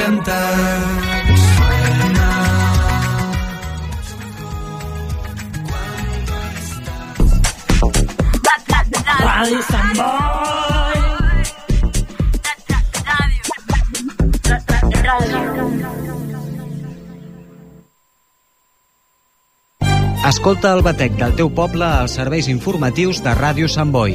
cantar. Radio Samboy. Escolta el batec del teu poble als serveis informatius de Ràdio Sant Boi.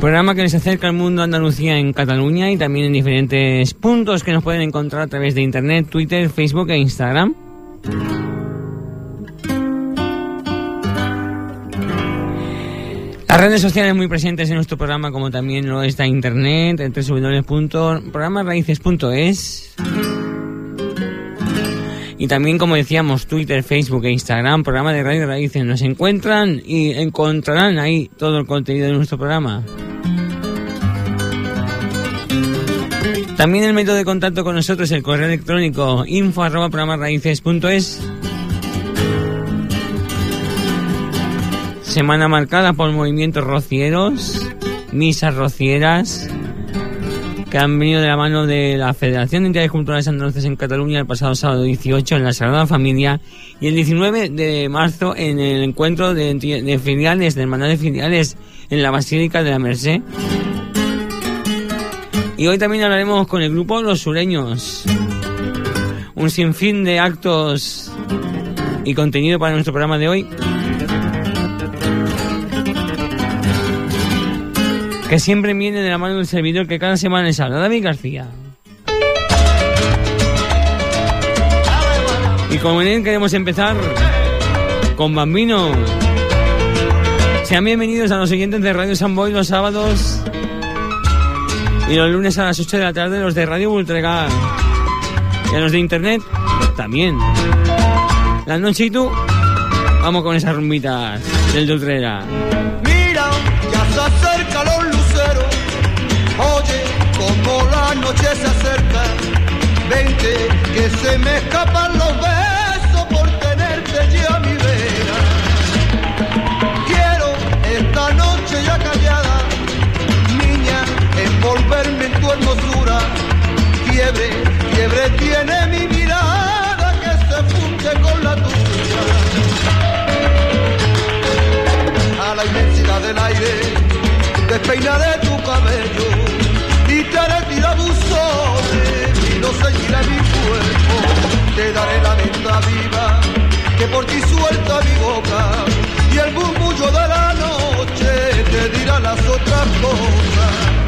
Programa que les acerca al mundo Andalucía en Cataluña y también en diferentes puntos que nos pueden encontrar a través de internet, Twitter, Facebook e Instagram. Las redes sociales muy presentes en nuestro programa, como también lo está internet, en www.programarraíces.es. Y también, como decíamos, Twitter, Facebook e Instagram, programa de Radio Raíces, nos encuentran y encontrarán ahí todo el contenido de nuestro programa. También el método de contacto con nosotros, el correo electrónico info arroba programarraíces.es. Semana marcada por movimientos rocieros, misas rocieras, que han venido de la mano de la Federación de Entidades Culturales Andaluces en Cataluña el pasado sábado 18 en la Sagrada Familia y el 19 de marzo en el encuentro de, de filiales, de hermandad de filiales en la Basílica de la Merced. Y hoy también hablaremos con el grupo Los Sureños. Un sinfín de actos y contenido para nuestro programa de hoy. Que siempre viene de la mano del servidor que cada semana les habla, David García. Y como él queremos empezar con Bambino. Sean bienvenidos a los oyentes de Radio San Boy los sábados y los lunes a las 8 de la tarde los de Radio Ultregar. Y a los de internet también. La noche y tú, vamos con esas rumbitas del de Utrera. Mira, ya se acercan los luceros. Oye, como la noche se acerca. Vente, que se me escapan los despeinaré tu cabello y te haré tirar buzones y no seguiré mi cuerpo. Te daré la venta viva que por ti suelta mi boca y el murmullo de la noche te dirá las otras cosas.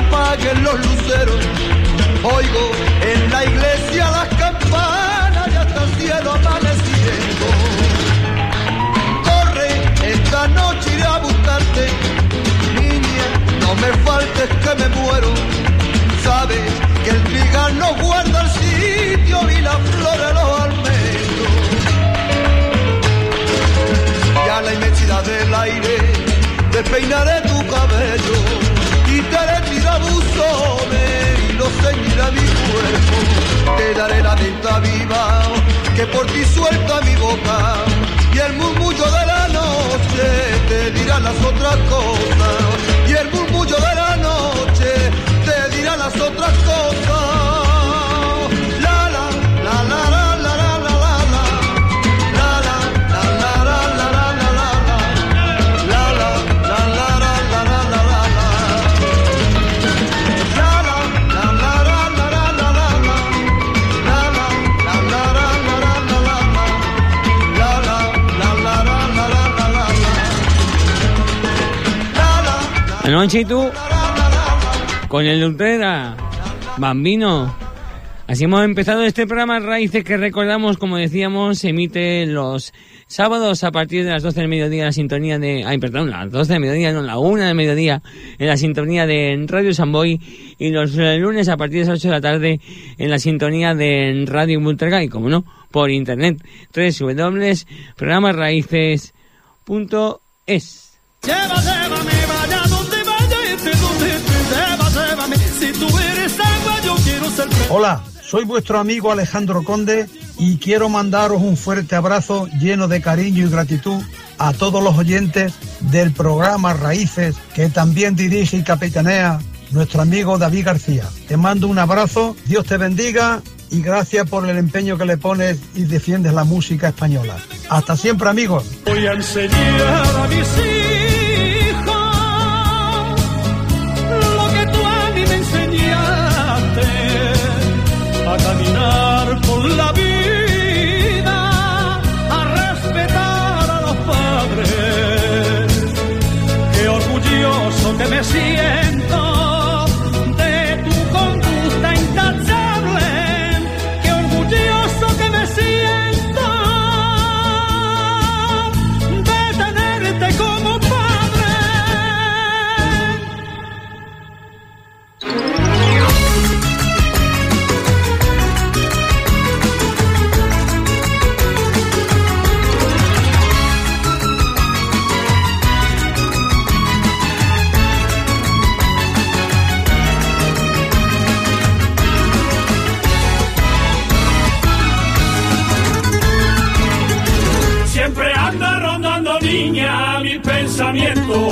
apaguen los luceros. Oigo en la iglesia las campanas y hasta el cielo amaneciendo. Corre, esta noche iré a buscarte. Niña, no me faltes que me muero. Sabes que el trigal no guarda el sitio y la flor de los almendros. Y a la inmensidad del aire despeinaré tu cabello y te haré mis abusones y lo ceñirá mi cuerpo. Te daré la tinta viva que por ti suelta mi boca y el murmullo de la noche te dirá las otras cosas y el murmullo de la noche te dirá las otras cosas. Anoche tú, con el Ultrera, Bambino. Así hemos empezado este programa Raíces que recordamos, como decíamos, se emite los sábados a partir de las 12 del mediodía en la sintonía de... Ay, perdón, las 12 del mediodía, no, la 1 del mediodía en la sintonía de Radio Samboy y los lunes a partir de las 8 de la tarde en la sintonía de Radio Multraga y, como no, por internet, www.programasraíces.es. Lleva, llévame, Hola, soy vuestro amigo Alejandro Conde y quiero mandaros un fuerte abrazo lleno de cariño y gratitud a todos los oyentes del programa Raíces que también dirige y capitanea nuestro amigo David García. Te mando un abrazo, Dios te bendiga y gracias por el empeño que le pones y defiendes la música española. Hasta siempre amigos. Voy a enseñar a see pensamiento.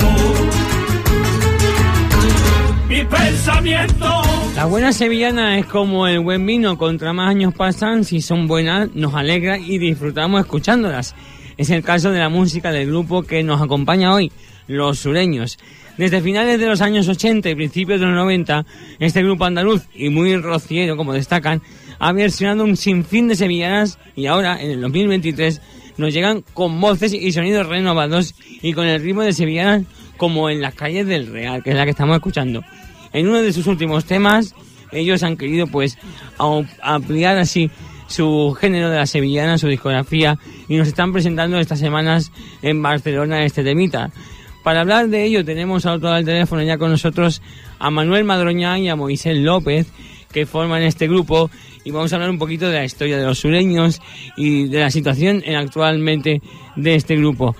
Mi pensamiento. La buena sevillana es como el buen vino, contra más años pasan, si son buenas, nos alegra y disfrutamos escuchándolas. Es el caso de la música del grupo que nos acompaña hoy, Los Sureños. Desde finales de los años 80 y principios de los 90, este grupo andaluz, y muy rociero como destacan, ha versionado un sinfín de sevillanas y ahora, en el 2023, nos llegan con voces y sonidos renovados y con el ritmo de sevillanas como en las calles del Real, que es la que estamos escuchando. En uno de sus últimos temas, ellos han querido pues ampliar así su género de la sevillana, su discografía, y nos están presentando estas semanas en Barcelona este temita. Para hablar de ello tenemos al otro lado del teléfono ya con nosotros a Manuel Madroña y a Moisés López, que forman este grupo, y vamos a hablar un poquito de la historia de los sureños y de la situación en- actualmente de este grupo.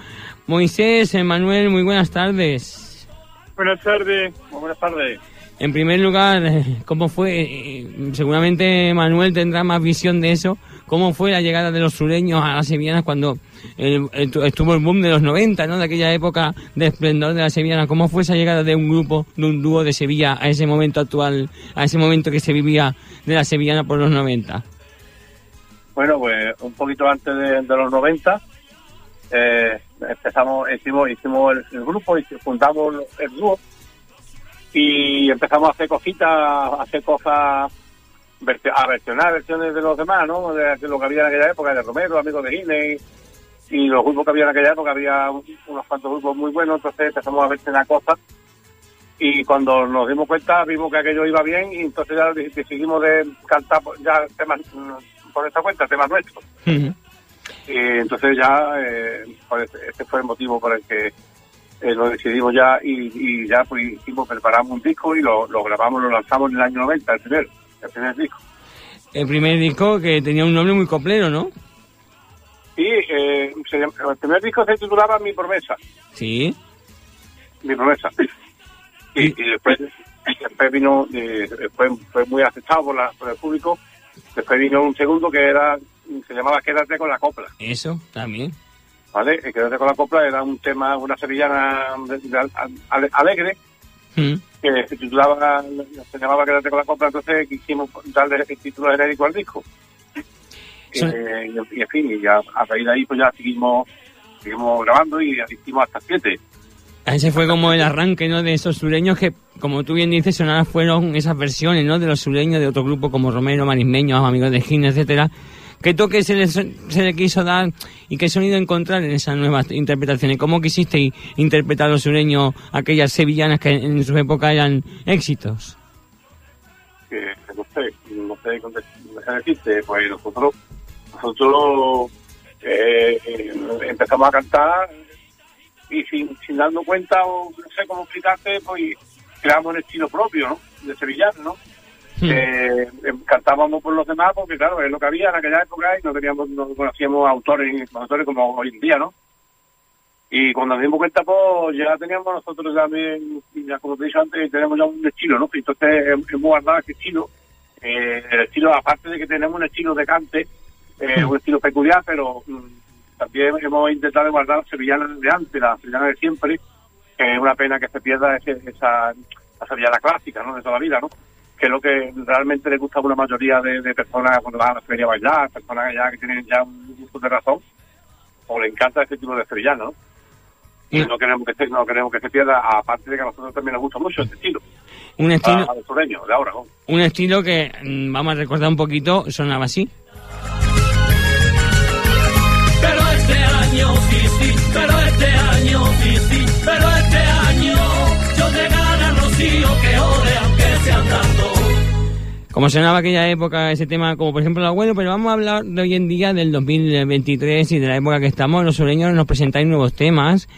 Moisés, Manuel, muy buenas tardes. Buenas tardes. Buenas tardes. En primer lugar, ¿cómo fue? Seguramente Manuel tendrá más visión de eso. ¿Cómo fue la llegada de los sureños a las sevillanas cuando eh, estu- estuvo el boom de los 90, ¿no? De aquella época de esplendor de las sevillanas. ¿Cómo fue esa llegada de un grupo, de un dúo de Sevilla a ese momento actual, a ese momento que se vivía de la sevillana por los 90? Bueno, pues un poquito antes de, los 90 eh, empezamos, hicimos, hicimos el, el grupo y fundamos el dúo y empezamos a hacer cositas, a hacer cosas, a versionar versiones de los demás, ¿no? De, lo que había en aquella época, de Romero, amigos de Guinness y los grupos que había en aquella época, había un- unos cuantos grupos muy buenos, entonces empezamos a versionar cosas y cuando nos dimos cuenta vimos que aquello iba bien y entonces ya de- decidimos de cantar ya temas mm, por esta cuenta, temas nuestros. Y entonces ya, eh, pues, este fue el motivo por el que eh, lo decidimos ya y, y ya pues hicimos, preparamos un disco y lo, lo grabamos, lo lanzamos en el año 90, el primer, el primer disco. El primer disco que tenía un nombre muy coplero, ¿no? Y eh, se llama- el primer disco se titulaba Mi Promesa, Sí. Mi Promesa. Y, y después, después vino, eh, fue, fue muy aceptado por, la, por el público Después vino un segundo que era se llamaba Quédate con la copla. Eso, también. ¿Vale? Quédate con la copla era un tema, una sevillana de- de- ale- alegre Mm. que se titulaba, se llamaba Quédate con la copla, entonces quisimos darle el título genérico al disco. Eh, y, en fin, y ya, a raíz de ahí pues ya seguimos, seguimos grabando y hicimos hasta siete. Ese fue como el arranque, ¿no? De esos sureños que, como tú bien dices, sonadas fueron esas versiones, ¿no? De los sureños de otro grupo como Romero, Marismeños, Amigos de Gine, etcétera. ¿Qué toque se le, se le quiso dar y qué sonido encontrar en esas nuevas interpretaciones? ¿Cómo quisiste interpretar a los sureños, aquellas sevillanas que en su época eran éxitos? que no sé, no sé dejar decirte, pues nosotros, nosotros eh, empezamos a cantar y sin, sin darnos cuenta o no sé cómo explicarte, pues creamos un estilo propio, ¿no? De sevillano, ¿no? Hmm. Eh, eh, cantábamos por los demás porque claro, es lo que había en aquella época y no teníamos, no conocíamos autores, autores como hoy en día, ¿no? Y cuando nos dimos cuenta, pues ya teníamos nosotros también, ya como te he dicho antes, tenemos ya un estilo, ¿no? Entonces hem- hemos guardado ese estilo. Eh, el estilo, aparte de que tenemos un estilo de cante, eh, un estilo peculiar, pero mm, también hemos intentado guardar las sevillanas de antes, las sevillanas de siempre, que es una pena que se pierda ese- esa la sevillana clásica, ¿no? De toda la vida, ¿no? Que es lo que realmente le gusta a una mayoría de, de personas cuando van a la feria a bailar, personas ya que tienen ya un gusto de razón, o le encanta este tipo de sevillana, ¿no? Y no queremos que se, no queremos que se pierda, aparte de que a nosotros también nos gusta mucho este estilo. Un estilo, A, a los sureños de ahora, ¿no? un estilo que, mm, vamos a recordar un poquito, sonaba así. Sí, sí, pero este año sí, sí, pero este año yo a Rocío que ore aunque sea andando. Como sonaba aquella época ese tema, como por ejemplo el abuelo, pero vamos a hablar de hoy en día del 2023 y de la época que estamos. Los sureños nos presentáis nuevos temas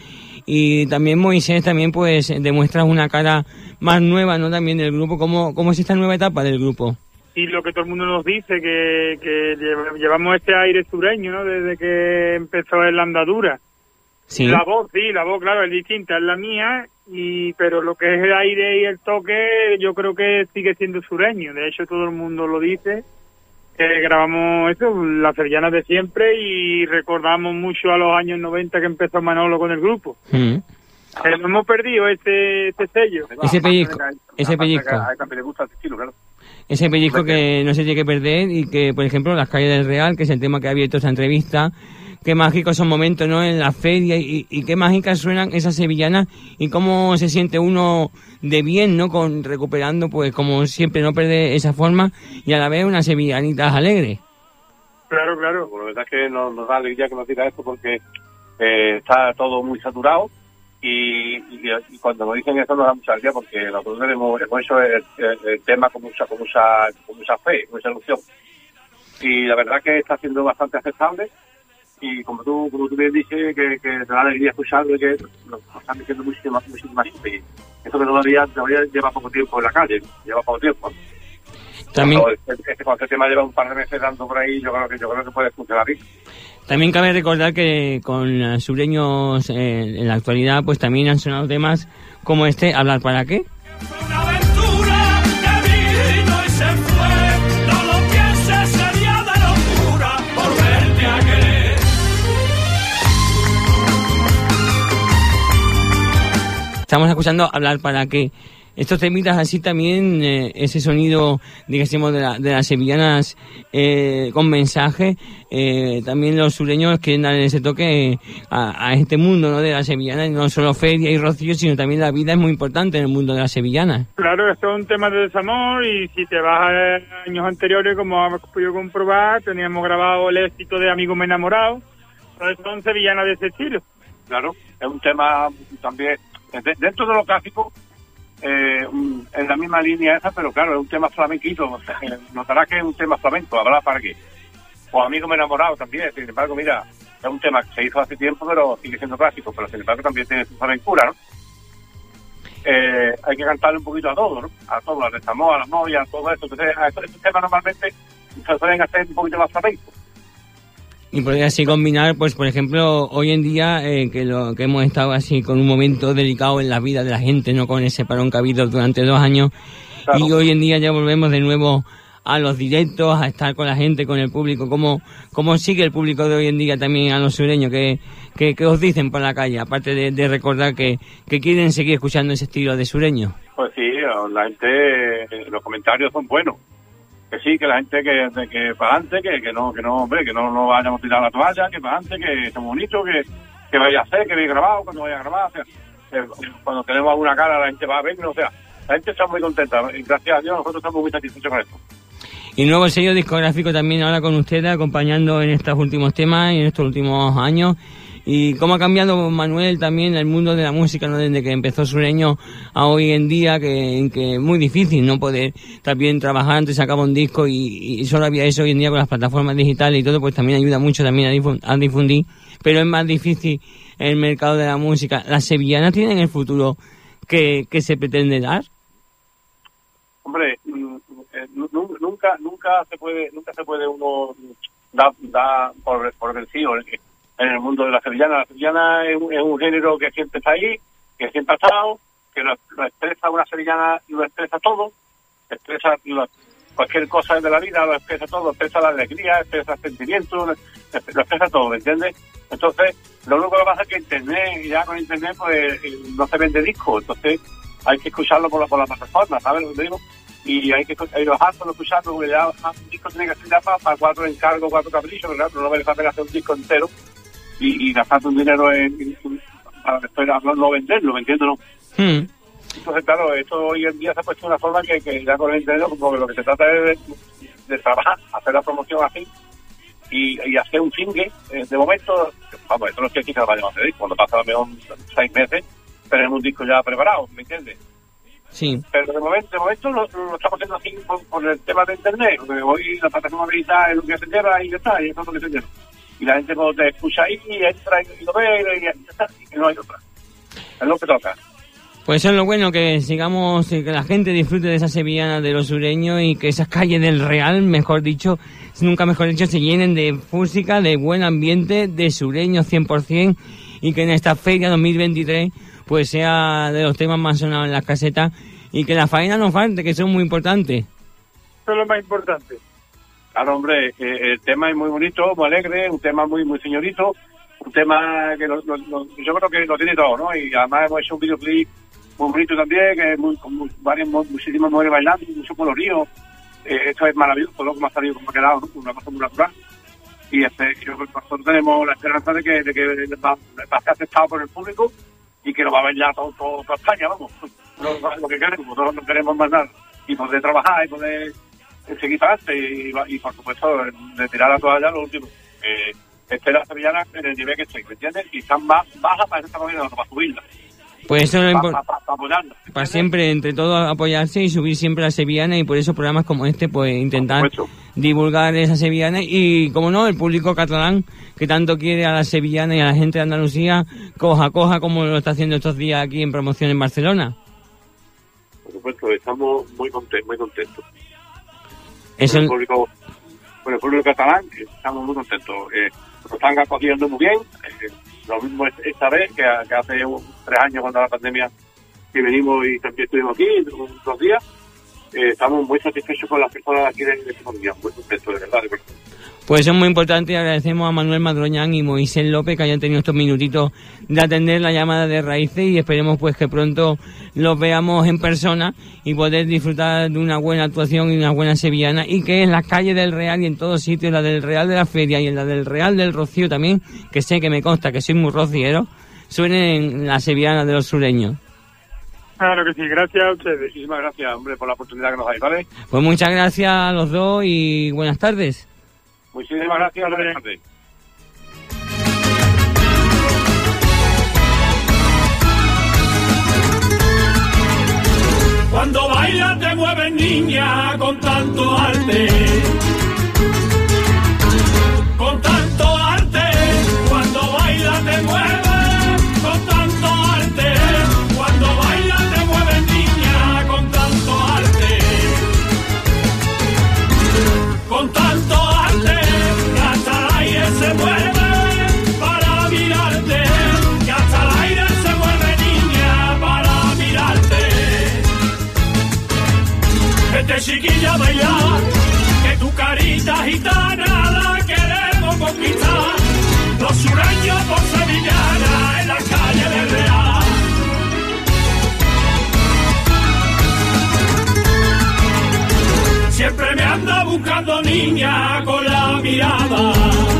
y también Moisés también pues demuestra una cara más nueva, ¿no? También del grupo. ¿Cómo, cómo es esta nueva etapa del grupo? Y lo que todo el mundo nos dice, que, que lleva- llevamos este aire sureño, ¿no? Desde que empezó en la andadura. Sí. La voz, sí, la voz, claro, es distinta, es la mía, y pero lo que es el aire y el toque, yo creo que sigue siendo sureño. De hecho, todo el mundo lo dice. Que grabamos eso, las sevillanas de siempre, y recordamos mucho a los años 90 que empezó Manolo con el grupo. Mm. Eh, no hemos perdido este, este sello. Ese pellizco, ese pellizco. A él también le gusta este estilo, claro. Ese pellizco que no se tiene que perder y que, por ejemplo, las calles del Real, que es el tema que ha abierto esta entrevista, qué mágicos son momentos, ¿no? En la feria y, y qué mágicas suenan esas sevillanas y cómo se siente uno de bien, ¿no? Con recuperando, pues, como siempre, no perder esa forma y a la vez unas sevillanitas alegres. Claro, claro. Pues la verdad es que nos, nos da alegría que nos diga esto porque eh, está todo muy saturado y, y- y cuando nos dicen eso nos da mucha alegría porque nosotros hemos, hemos hecho el, el- el tema con mucha, con, mucha, con mucha fe, con mucha ilusión. Y la verdad que está siendo bastante aceptable y como tú, como tú bien dices, que, que te da alegría escucharlo y que nos están diciendo muchísimas, muchísimas. Y Eso que todavía, todavía lleva poco tiempo en la calle, lleva poco tiempo. También, Cuando este, este- este tema lleva un par de meses dando por ahí, yo creo que, yo creo que puede funcionar bien. También cabe recordar que con sureños eh, en la actualidad, pues también han sonado temas como este, ¿Hablar para qué? Estamos escuchando hablar para qué. Estos temitas así también, eh, ese sonido, digamos, de, la- de las sevillanas eh, con mensaje, eh, también los sureños quieren dar ese toque a, a este mundo ¿no? de las sevillanas, no solo feria y rocío, sino también la vida es muy importante en el mundo de las sevillanas. Claro, esto es un tema de desamor y si te vas a años anteriores, como has podido comprobar, teníamos grabado el éxito de Amigo Me Enamorado. Entonces son sevillanas de ese estilo. Claro, es un tema también, de- dentro de lo clásico, eh, en la misma línea esa, pero claro, es un tema flamenquito. o Notarás que es un tema flamenco, ¿habrá para qué? O Amigo me enamorado también, sin embargo, mira, es un tema que se hizo hace tiempo, pero sigue siendo clásico, pero sin embargo también tiene su flamencura, ¿no? Eh, hay que cantarle un poquito a todo, ¿no? A todo, al desamor, a las novias, a todo eso. Entonces, a estos, estos temas normalmente se suelen hacer un poquito más flamenco. Y podría así combinar, pues por ejemplo, hoy en día eh, que lo que hemos estado así con un momento delicado en la vida de la gente, no con ese parón que ha habido durante dos años, Claro. y hoy en día ya volvemos de nuevo a los directos, a estar con la gente, con el público, cómo, cómo sigue el público de hoy en día también a los sureños, que, que, que os dicen por la calle, aparte de, de recordar que, que quieren seguir escuchando ese estilo de sureño. Pues sí, la gente, eh, los comentarios son buenos. Que sí, que la gente que, que para adelante, que, que no, que no, hombre, que no, no vayamos a tirar la toalla, que para adelante, que es bonito, que, que vaya a hacer, que vaya grabado, cuando vaya a grabar, o sea, cuando tenemos alguna cara la gente va a vernos, o sea, la gente está muy contenta gracias a Dios nosotros estamos muy satisfechos con esto. Y nuevo sello discográfico también ahora con ustedes, acompañando en estos últimos temas y en estos últimos años. Y cómo ha cambiado Manuel también el mundo de la música, ¿no? Desde que empezó Sureño a hoy en día, que, es muy difícil, ¿no? Poder también trabajar antes sacaba un disco y, solo había eso hoy en día con las plataformas digitales y todo, pues también ayuda mucho también a, difun- a difundir. Pero es más difícil el mercado de la música. ¿Las sevillanas tienen el futuro que, que se pretende dar? Hombre, mm, eh, nu- nu- nunca, nunca se puede, nunca se puede uno dar dar por, por vencido en el mundo de la sevillana. La sevillana es un, es un género que siempre está ahí, que siempre ha estado, que lo, lo expresa una sevillana y lo expresa todo, expresa cualquier cosa de la vida, lo expresa todo, expresa la alegría, expresa el sentimiento, lo, expresa todo, ¿me entiendes? Entonces, lo único que pasa es que Internet, ya con Internet, pues eh, no se vende disco, entonces hay que escucharlo por la, por la plataforma, ¿sabes lo que digo? Y hay que hay los hartos escucharlo, porque ya un disco tiene que ser ya para, cuatro encargos, cuatro caprichos, ¿verdad? Pero no merece la pena hacer un disco entero y, y gastarte un dinero en, para después no, venderlo, ¿me entiendes? No? Hmm. Entonces, claro, esto hoy en día se ha puesto una forma que, que ya con el internet, porque lo que se trata es de, de trabajar, hacer la promoción así y, y hacer un single. Eh, de momento, vamos, esto no quiere decir que lo vayamos a hacer, cuando pasa a lo mejor seis meses, tenemos un disco ya preparado, ¿me entiendes? Sí. Pero de momento, de momento lo, lo estamos haciendo así por, por el tema de internet, porque hoy la plataforma digital es lo que se lleva y ya está, y eso es lo que se lleva. Y la gente cuando te escucha ahí, entra y lo ve y ya está, y no hay otra. Es lo que toca. Pues eso es lo bueno, que sigamos, que la gente disfrute de esa sevillana de los sureños y que esas calles del Real, mejor dicho, nunca mejor dicho, se llenen de música, de buen ambiente, de sureños 100% y que en esta feria 2023 pues sea de los temas más sonados en las casetas y que la faena no falte, que es muy importante. Eso es lo más importante. Claro, hombre, eh, el tema es muy bonito, muy alegre, un tema muy muy señorito, un tema que lo- lo- lo- yo creo que lo tiene todo, ¿no? Y además hemos hecho un videoclip muy bonito también, que es muy, con mu- varias, mu- muchísimas mujeres bailando, mucho colorido. Eh, esto es maravilloso, lo que me ha salido, como ha quedado, ¿no? Una cosa muy natural. Y este, yo nosotros tenemos la esperanza de que, de que va, a ser aceptado por el público y que lo va a ya todo, todo, toda España, vamos. No, lo que queremos, nosotros no queremos más nada. Y poder trabajar y poder eh, seguir para adelante y, y, por supuesto de tirar la toalla lo último. Eh, esté la sevillana en el nivel que estoy, ¿me entiendes? Y están más bajas para esta manera, para subirla, Pues eso es para, para, para apoyarla. Para siempre, entre todos, apoyarse y subir siempre a la sevillana y por eso programas como este, pues intentar divulgar esa sevillana y, como no, el público catalán que tanto quiere a la sevillana y a la gente de Andalucía, coja, coja como lo está haciendo estos días aquí en promoción en Barcelona. Por supuesto, estamos muy contentos, muy contentos. Con el público, con el público catalán, estamos muy contentos. Eh, nos están acogiendo muy bien. eh, lo mismo es- esta vez que, que hace un- tres años cuando la pandemia que venimos y también estuvimos aquí dos días. Eh, estamos muy satisfechos con las personas aquí de, de Colombia, muy contentos, de verdad, de verdad. Pues eso es muy importante y agradecemos a Manuel Madroñán y Moisés López que hayan tenido estos minutitos de atender la llamada de raíces y esperemos pues que pronto los veamos en persona y poder disfrutar de una buena actuación y una buena sevillana y que en las calles del Real y en todos sitios, la del Real de la Feria y en la del Real del Rocío también, que sé que me consta que soy muy rociero, suenen las sevillanas de los sureños. Claro que sí, gracias a ustedes. Muchísimas gracias, hombre, por la oportunidad que nos dais, ¿vale? Pues muchas gracias a los dos y buenas tardes. Muchísimas gracias, tardes. Cuando bailas te mueves niña con tanto arte. Con tanto arte. Cuando bailas te mueves que tu carita gitana la queremos conquistar. Los sureños por sevillana en la calle del Real. Siempre me anda buscando niña con la mirada.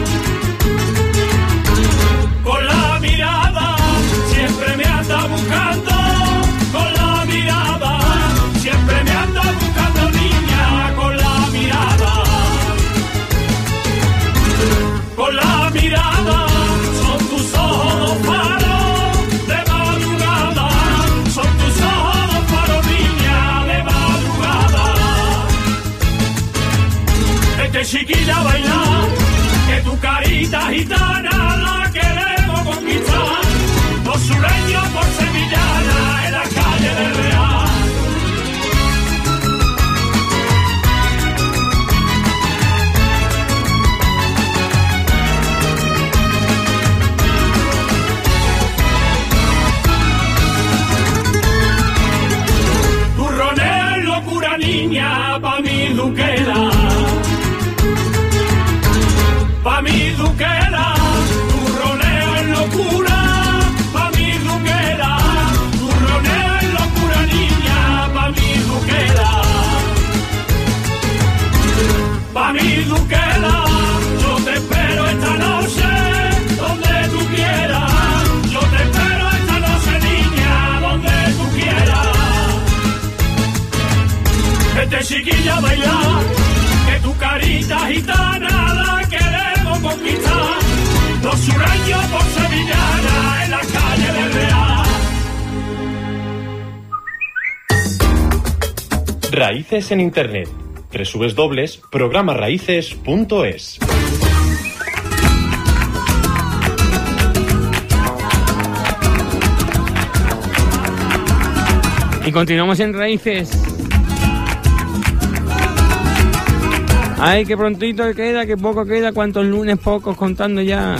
En Internet. www.programaraíces.es Y continuamos en Raíces. Ay, qué prontito queda, qué poco queda, cuántos lunes pocos contando ya.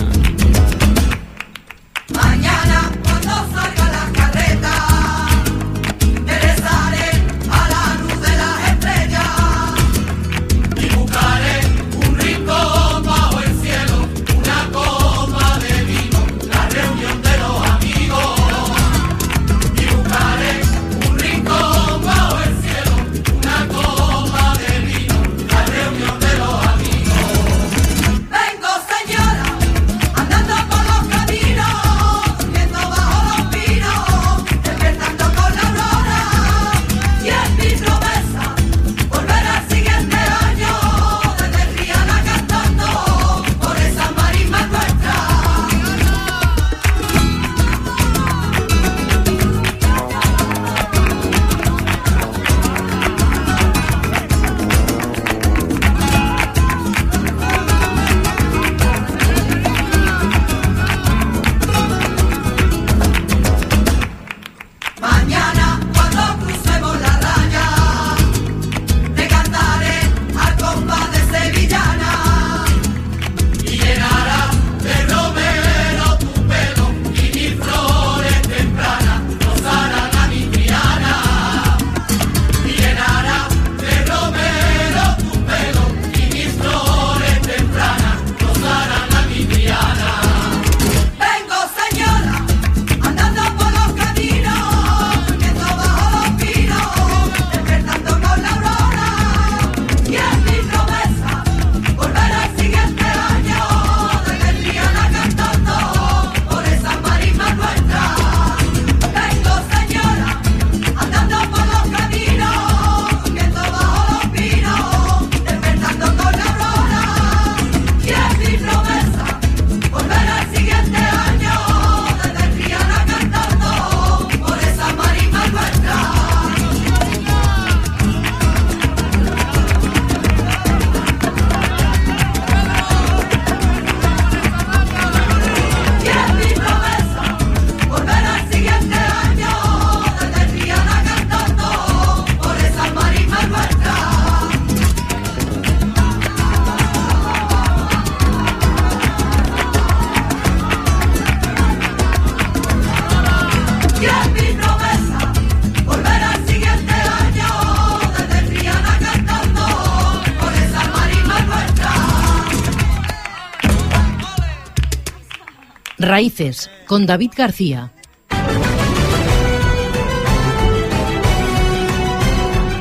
Raíces, con David García.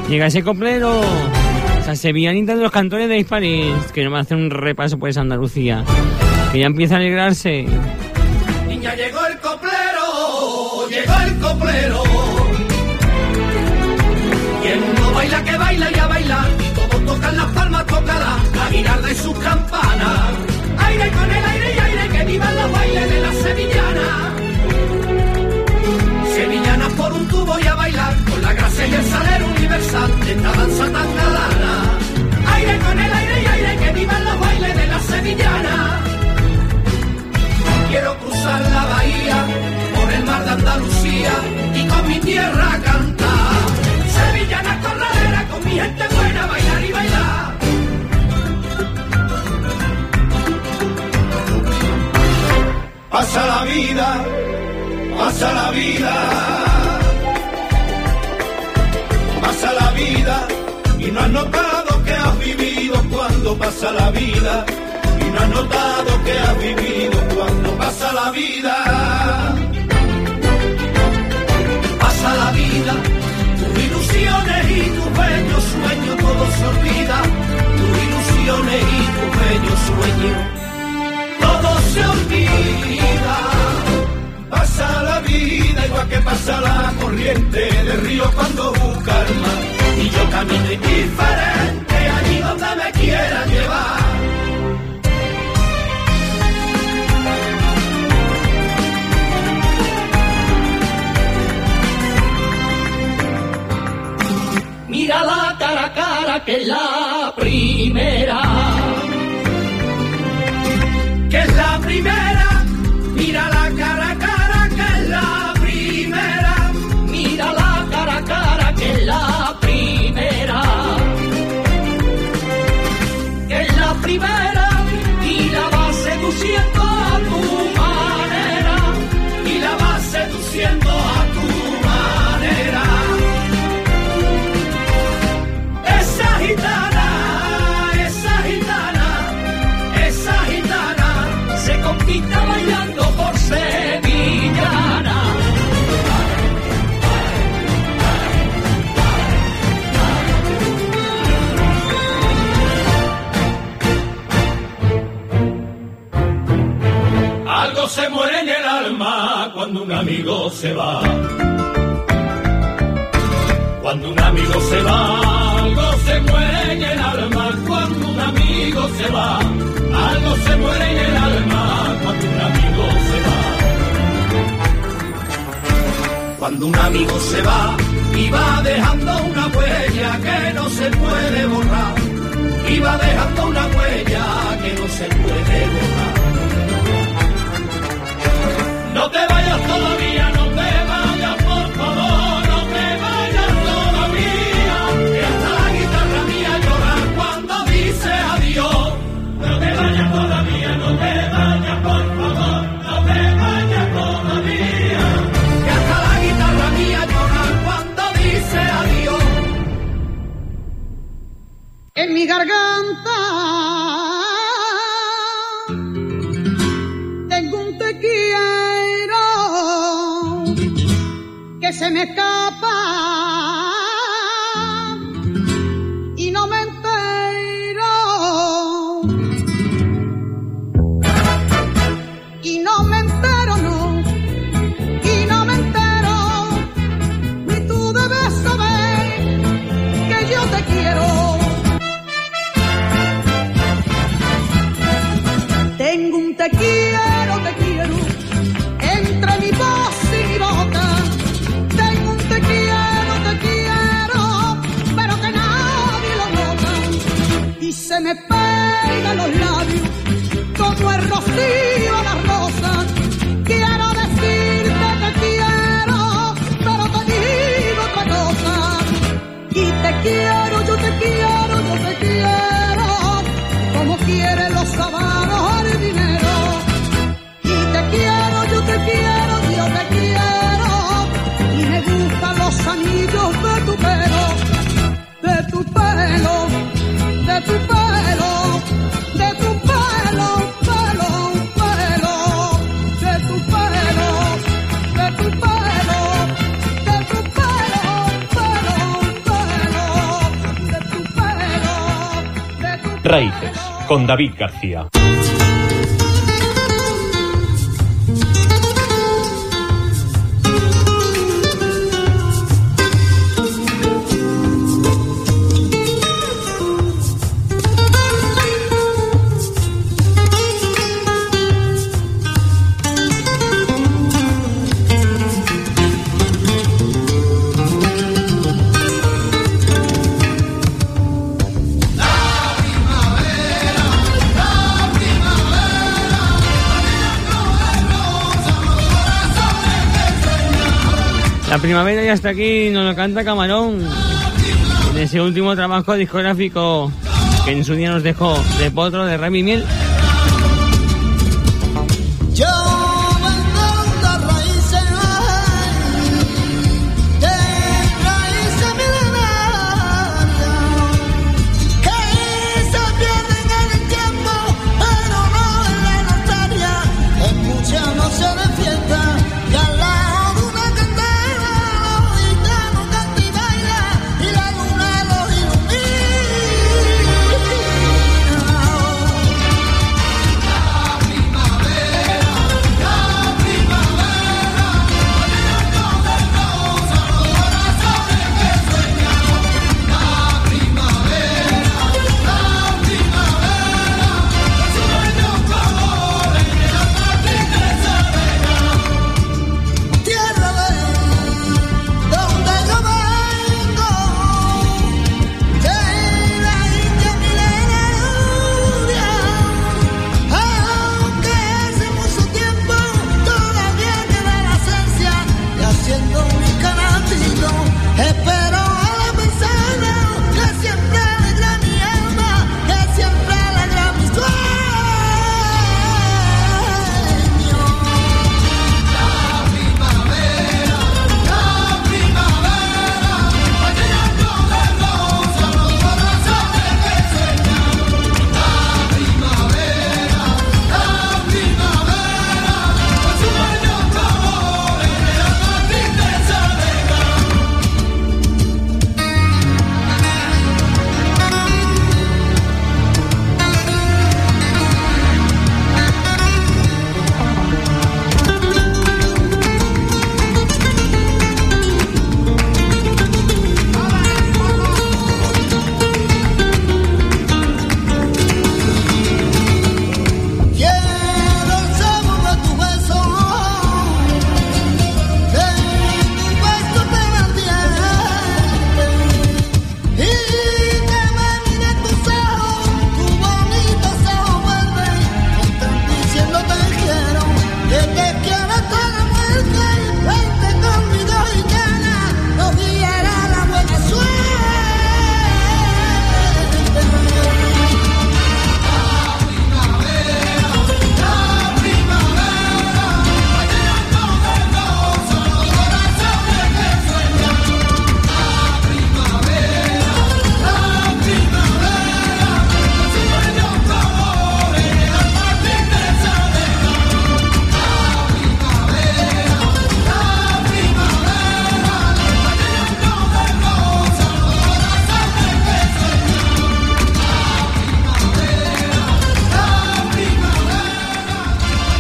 Llega ese coplero, la sevillanita de los cantores de Hispanis, que nos va a hacer un repaso por esa Andalucía, que ya empieza a alegrarse. Niña, llegó el coplero, llegó el coplero. Y el mundo baila que baila y a bailar, y como tocan las palmas tocará la girarda y sus campanas. Aire con el aire vivan los bailes de la sevillana. Sevillanas por un tubo y a bailar, con la gracia y el saler universal de esta danza tan galana. Aire con el aire y aire, que vivan los bailes de la sevillana. Quiero cruzar la bahía por el mar de Andalucía y con mi tierra cantar. Sevillana corredera con mi gente buena bailar y bailar. Pasa la vida, pasa la vida. Pasa la vida y no has notado que has vivido cuando pasa la vida. Y no has notado que has vivido cuando pasa la vida. Pasa la vida, tus ilusiones y tus bellos sueños, todo se olvida. Tus ilusiones y tus bellos sueños, se olvida. Pasa la vida igual que pasa la corriente del río cuando busca el mar. Y yo camino indiferente allí donde me quieran llevar. Mira la cara a cara que es la primera. Cuando un amigo se va. Cuando un amigo se va, algo se muere en el alma. Cuando un amigo se va, algo se muere en el alma. Cuando un amigo se va. Cuando un amigo se va y va dejando una huella que no se puede borrar. Y va dejando una huella que no se puede que se Con David García. Primavera ya está aquí, nos lo canta Camarón. En ese último trabajo discográfico que en su día nos dejó de potro de Remy Miel.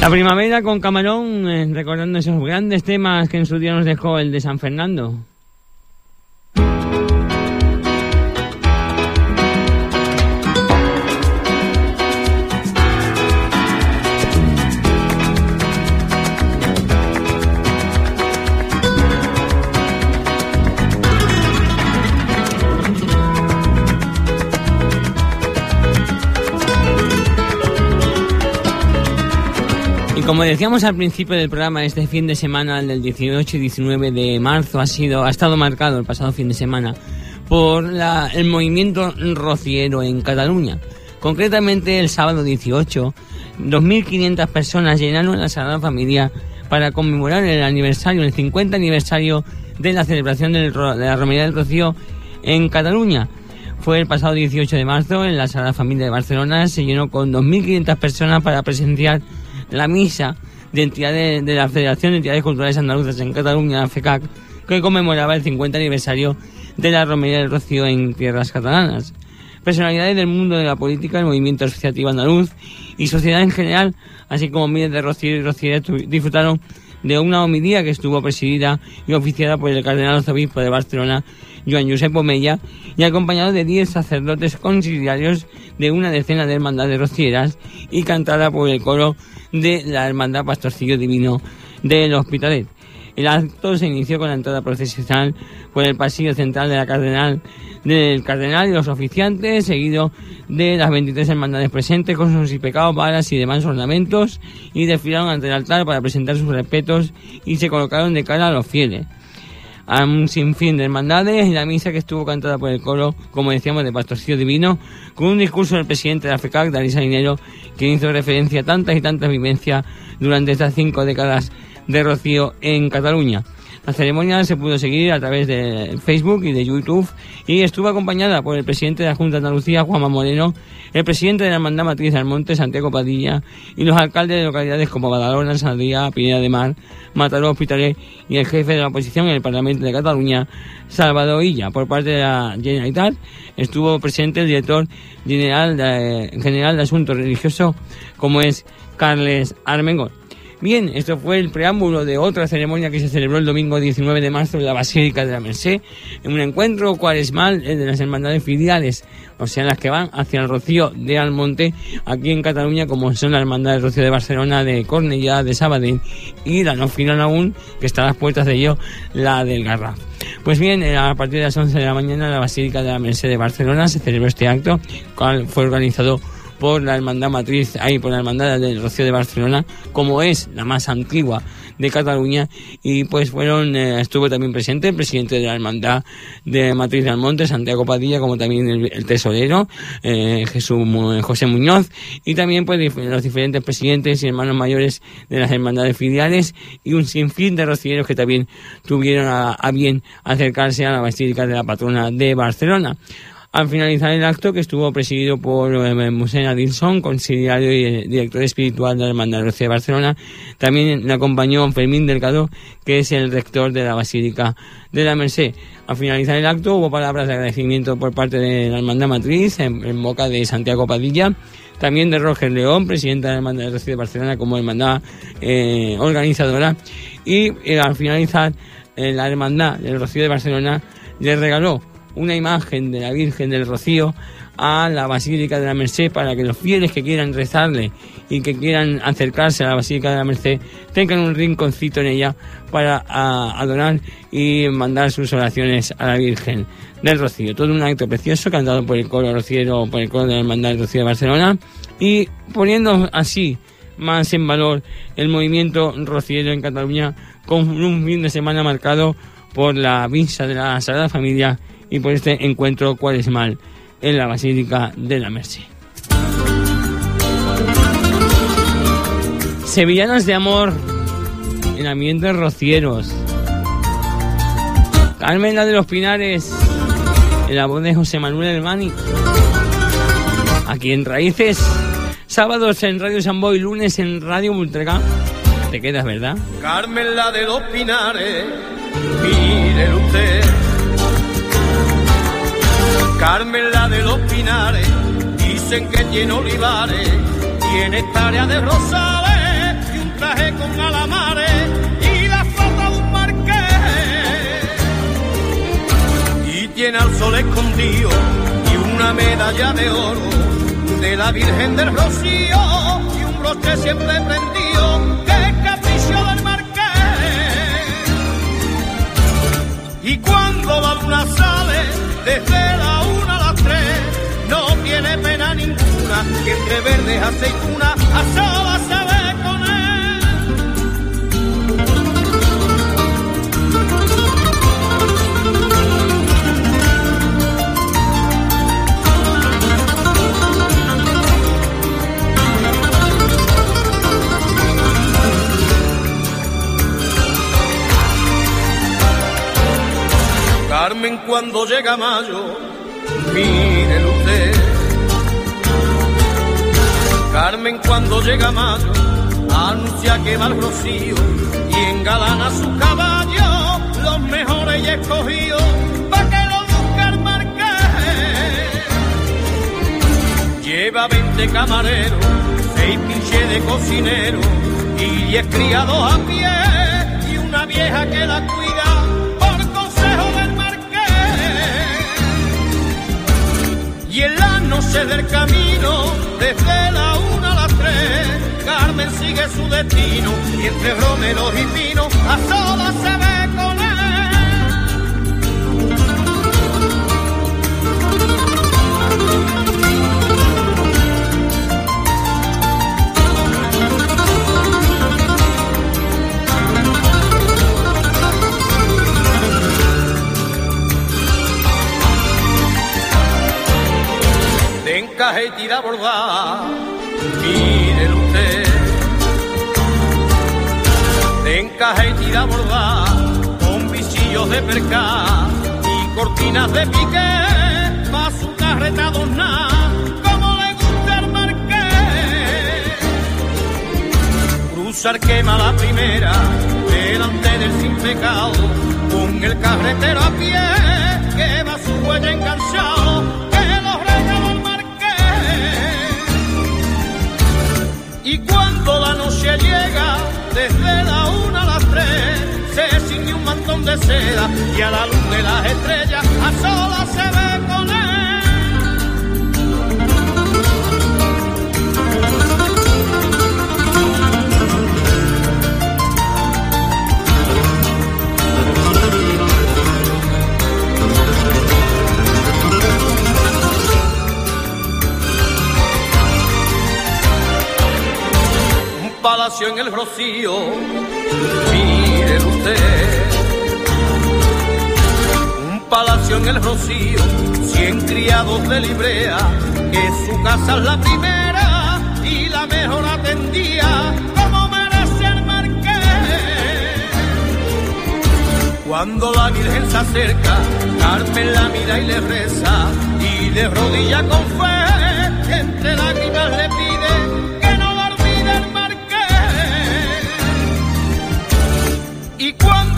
La primavera con Camarón, eh, recordando esos grandes temas que en su día nos dejó el de San Fernando. Como decíamos al principio del programa, este fin de semana, el del 18 y 19 de marzo, ha sido, ha estado marcado el pasado fin de semana por la- el movimiento rociero en Cataluña. Concretamente el sábado 18, 2.500 personas llenaron la Sagrada Familia para conmemorar el aniversario, el 50 aniversario de la celebración del de la Romería del Rocío en Cataluña. Fue el pasado 18 de marzo en la Sagrada Familia de Barcelona, se llenó con 2.500 personas para presenciar la misa de entidades de la Federación de Entidades Culturales Andaluzas en Cataluña, la FECAC, que conmemoraba el 50 aniversario de la Romería del Rocío en tierras catalanas. personalidades del mundo de la política, el movimiento asociativo andaluz y sociedad en general, así como miles de rocieros y rocieras disfrutaron de una homilía que estuvo presidida y oficiada por el cardenal arzobispo de Barcelona, Joan Josep Omella, y acompañado de 10 sacerdotes conciliarios de una decena de hermandades rocieras y cantada por el coro de la Hermandad Pastorcillo Divino del Hospitalet. El acto se inició con la entrada procesional por el pasillo central de la Cardenal, del Cardenal y los oficiantes, seguido de las 23 hermandades presentes con sus pecados, balas y demás ornamentos, y desfilaron ante el altar para presentar sus respetos y se colocaron de cara a los fieles a un sinfín de hermandades y la misa que estuvo cantada por el coro, como decíamos, de Pastorcillo Divino, con un discurso del presidente de la FECAC, Darío Salinero, quien hizo referencia a tantas y tantas vivencias durante estas cinco décadas de Rocío en Cataluña. La ceremonia se pudo seguir a través de Facebook y de YouTube y estuvo acompañada por el presidente de la Junta de Andalucía, Juanma Moreno, el presidente de la Hermandad Matriz de Almonte, Santiago Padilla, y los alcaldes de localidades como Badalona, Sandía, Pineda de Mar, Mataró, Hospitalet y el jefe de la oposición en el Parlamento de Cataluña, Salvador Illa. Por parte de la Generalitat estuvo presente el director general de, general de Asuntos Religiosos, como es Carles Armengol. Bien, esto fue el preámbulo de otra ceremonia que se celebró el domingo 19 de marzo en la Basílica de la Merced, en un encuentro cuaresmal de las hermandades filiales, o sea, las que van hacia el Rocío de Almonte, aquí en Cataluña, como son la Hermandad del Rocío de Barcelona, de Cornellá, de Sabadell, y la no final aún, que está a las puertas de ello, la del Garraf. Pues bien, eh, a partir de las 11 de la mañana en la Basílica de la Merced de Barcelona se celebró este acto, cual fue organizado por la Hermandad Matriz, ahí por la Hermandad del Rocío de Barcelona, como es la más antigua de Cataluña, y pues fueron, eh, estuvo también presente el presidente de la Hermandad de Matriz de Almonte, Santiago Padilla, como también el, tesorero, eh, Jesús José Muñoz, y también pues los diferentes presidentes y hermanos mayores de las hermandades filiales, y un sinfín de rocieros que también tuvieron a bien acercarse a la Basílica de la Patrona de Barcelona. Al finalizar el acto, que estuvo presidido por eh, Musén Adilson, conciliario y eh, director espiritual de la Hermandad de Barcelona, también le acompañó Fermín Delgado, que es el rector de la Basílica de la Merced. Al finalizar el acto hubo palabras de agradecimiento por parte de la Hermandad Matriz, en, en boca de Santiago Padilla, también de Roger León, presidente de la Hermandad de de Barcelona, como hermandad eh, organizadora, y eh, al finalizar eh, la Hermandad del Rocío de Barcelona le regaló una imagen de la Virgen del Rocío a la Basílica de la Merced para que los fieles que quieran rezarle y que quieran acercarse a la Basílica de la Merced tengan un rinconcito en ella para a- adorar y mandar sus oraciones a la Virgen del Rocío. Todo un acto precioso cantado por el coro rociero, por el coro de la Hermandad del Rocío de Barcelona y poniendo así más en valor el movimiento rociero en Cataluña con un fin de semana marcado por la misa de la Sagrada Familia y por este encuentro cuaresmal en la Basílica de la Merced. Sevillanas de amor en ambientes rocieros. Carmen la de los Pinares, en la voz de José Manuel Hermani. Aquí en Raíces, sábados en Radio Samboy, lunes en Radio Multregá. Te quedas, ¿verdad? Carmen la de los pinares, mire usted. Carmen la de los pinares, dicen que tiene olivares, tiene esta área de rosales y un traje con alamares y la flota de un marqués. Y tiene al sol escondido y una medalla de oro de la Virgen del Rocío y un broche siempre prendido que es capricho del marqués. Y cuando la luna sale desde la no tiene pena ninguna, que entre verdes aceitunas a solas se ve con él. Carmen cuando llega mayo, mire usted. Carmen cuando llega mayo, anuncia que va el rocío y engalana su caballo, los mejores y escogidos, pa' que lo busque el marqués. 20 camareros, seis pinches de cocinero y diez criados a pie y una vieja que la cuida Y en la noche del camino, desde la una a las tres, Carmen sigue su destino y entre romeros y pinos a solas se ve de encaje y tira bordada, mírelo usted. De encaje y tira bordada, con visillos de perca y cortinas de piqué, pa' su carreta adornada, como le gusta al marqués. Cruzar quema la primera, delante del sin pecado, con el carretero a pie, que va su huella enganchado, noche llega, desde la una a las tres, se ciñe un mantón de seda y a la luz de las estrellas a solas se ve palacio en el rocío, mire usted. Un palacio en el rocío, cien criados de librea, que su casa es la primera y la mejor atendía, como merece el marqués. Cuando la Virgen se acerca, Carmen la mira y le reza, y de rodilla con fe,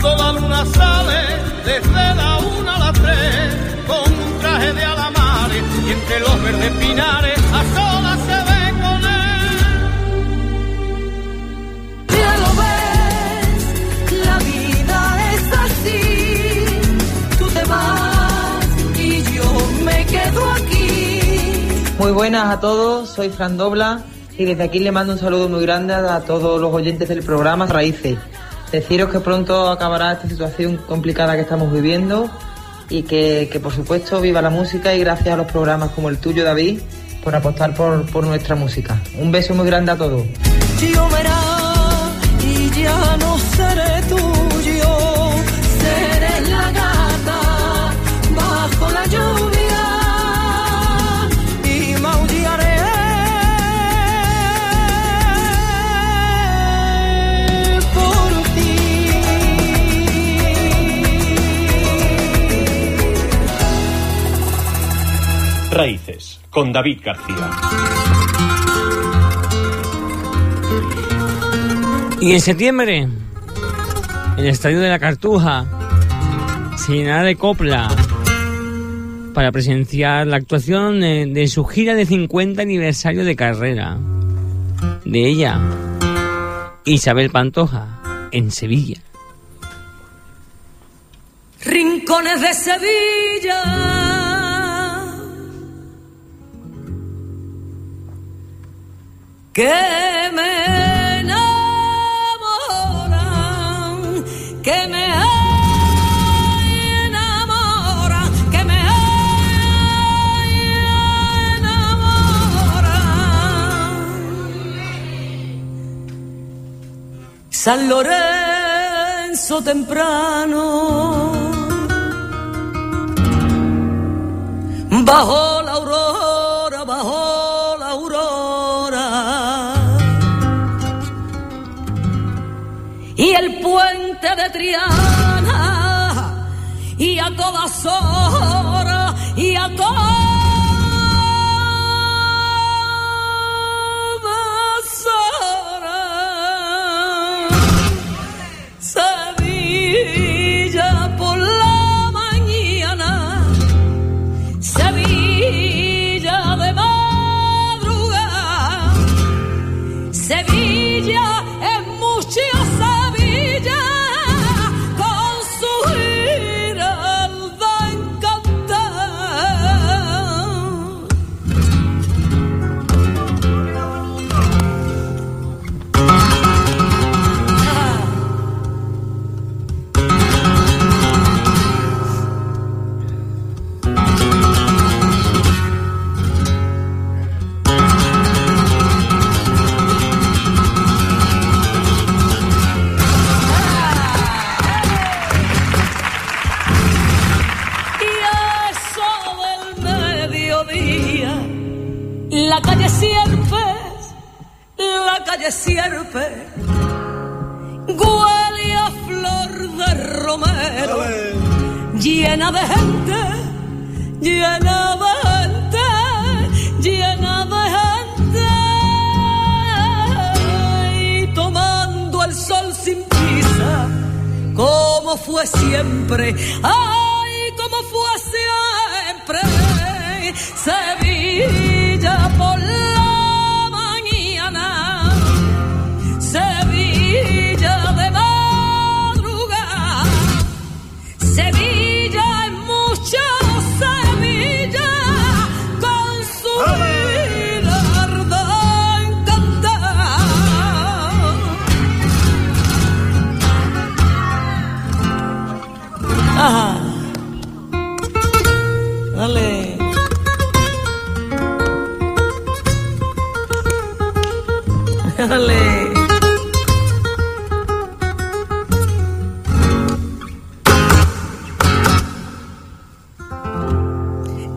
La luna sale, desde la una a las tres, con un traje de alamares, y entre los verdes pinares, a solas se ve con él. Ya lo ves, la vida es así. Tú te vas y yo me quedo aquí. Muy buenas a todos, soy Fran Dobla y desde aquí le mando un saludo muy grande a todos los oyentes del programa Raíces. Deciros que pronto acabará esta situación complicada que estamos viviendo y que, que, por supuesto viva la música y gracias a los programas como el tuyo David por apostar por, por nuestra música. Un beso muy grande a todos. Raíces, con David García. Y en septiembre, en el Estadio de la Cartuja, se llenará de copla para presenciar la actuación de, de su gira de 50 aniversario de carrera. De ella, Isabel Pantoja, en Sevilla. rincones de Sevilla. Que me enamoran, que me enamoran, que me enamoran. San Lorenzo temprano. Bajo Y el puente de Triana. Y a todas horas, y a todas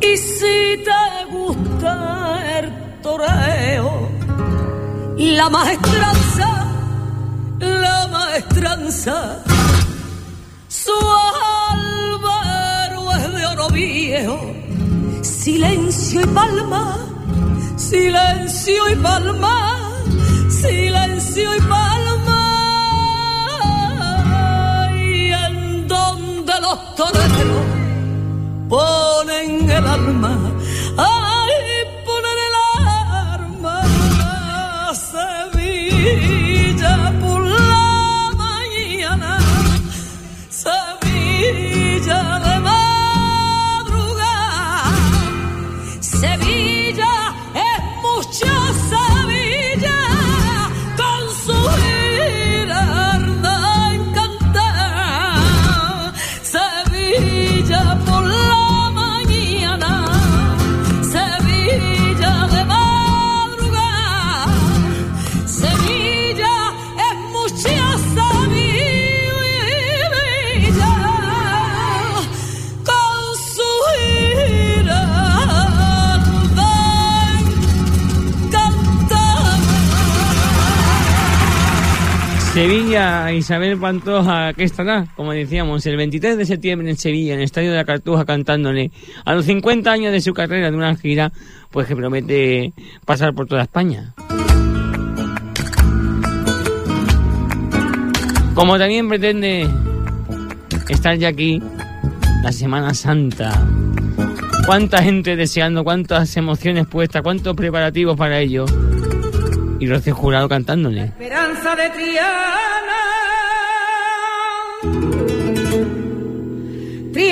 Y si te gusta el toreo, la maestranza, la maestranza, su álvaro es de oro viejo, silencio y palma, silencio y palma, y palma, y en donde los toreros ponen el alma, Isabel Pantoja, ¿qué estará? Como decíamos, el 23 de septiembre en Sevilla, en el Estadio de la Cartuja, cantándole a los 50 años de su carrera de una gira, pues que promete pasar por toda España. Como también pretende estar ya aquí la Semana Santa. Cuánta gente deseando, cuántas emociones puestas, cuántos preparativos para ello. Y Rocío Jurado cantándole. Esperanza de Triana. La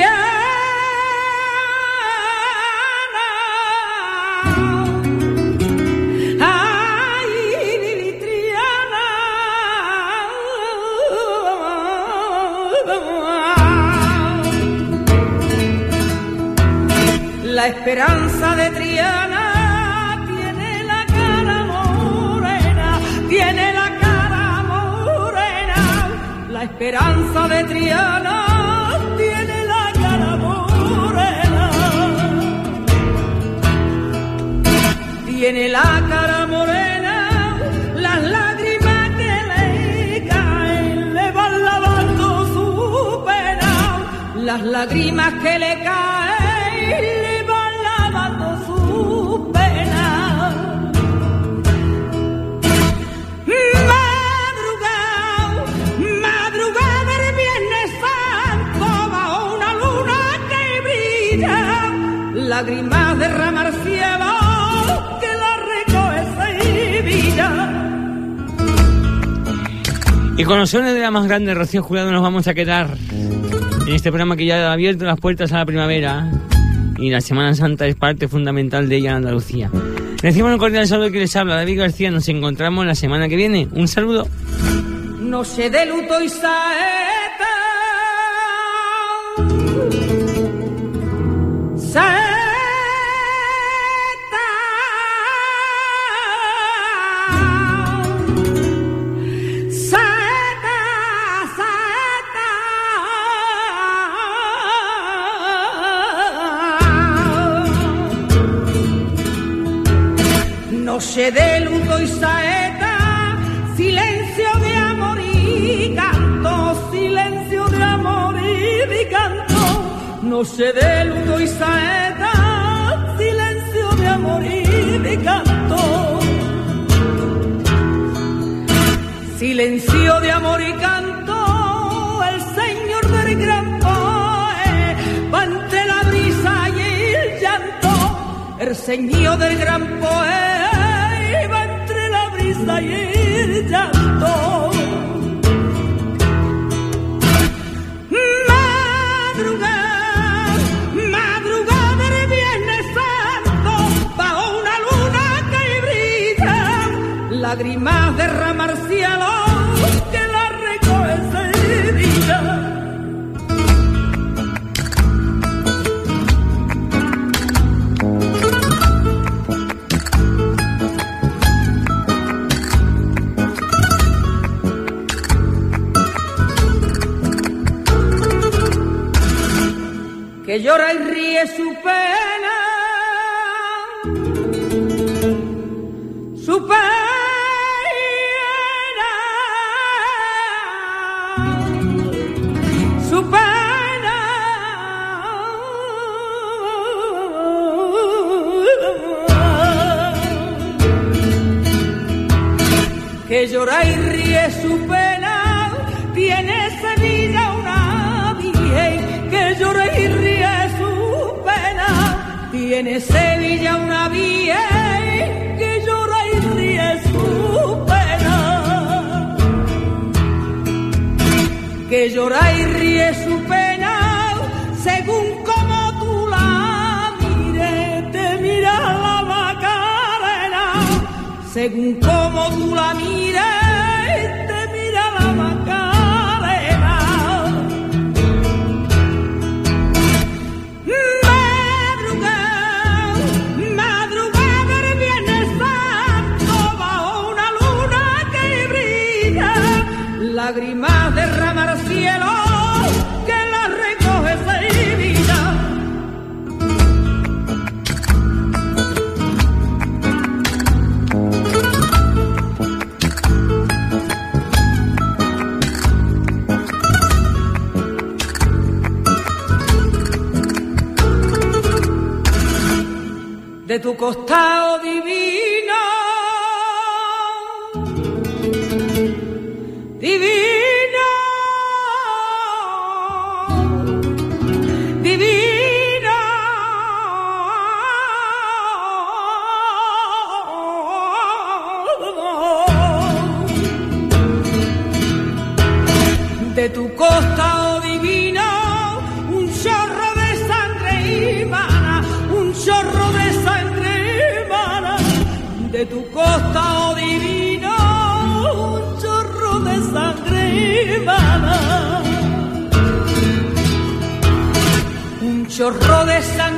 esperanza de Triana tiene la cara morena, tiene la cara morena. La esperanza de Triana Tiene la cara morena, las lágrimas que le caen le van lavando su pena. Las lágrimas que le caen le van lavando su pena. Madrugada, madrugada del Viernes Santo bajo una luna que brilla, lágrimas derramar cielo Y con los sones de la más grande, Rocío Jurado, nos vamos a quedar en este programa que ya ha abierto las puertas a la primavera. Y la Semana Santa es parte fundamental de ella en Andalucía. Reciban un cordial saludo que les habla David García. Nos encontramos la semana que viene. Un saludo. Noche de luto y saeta. De luto y saeta, silencio de amor y canto, silencio de amor y canto. Noche de luto y saeta, silencio de amor y canto. Silencio de amor y canto, el Señor del gran poe, va entre la brisa y el llanto, el Señor del gran poe, el llanto. Madrugada, madrugada del Viernes Santo, bajo una luna que brilla, lágrimas derramar cielo llora Tiene Sevilla una virgen que llora y ríe su pena. Que llora y ríe su pena según como tú la mires, te mira la Macarena. Según como tú la mires, de tu costado chorro de sangre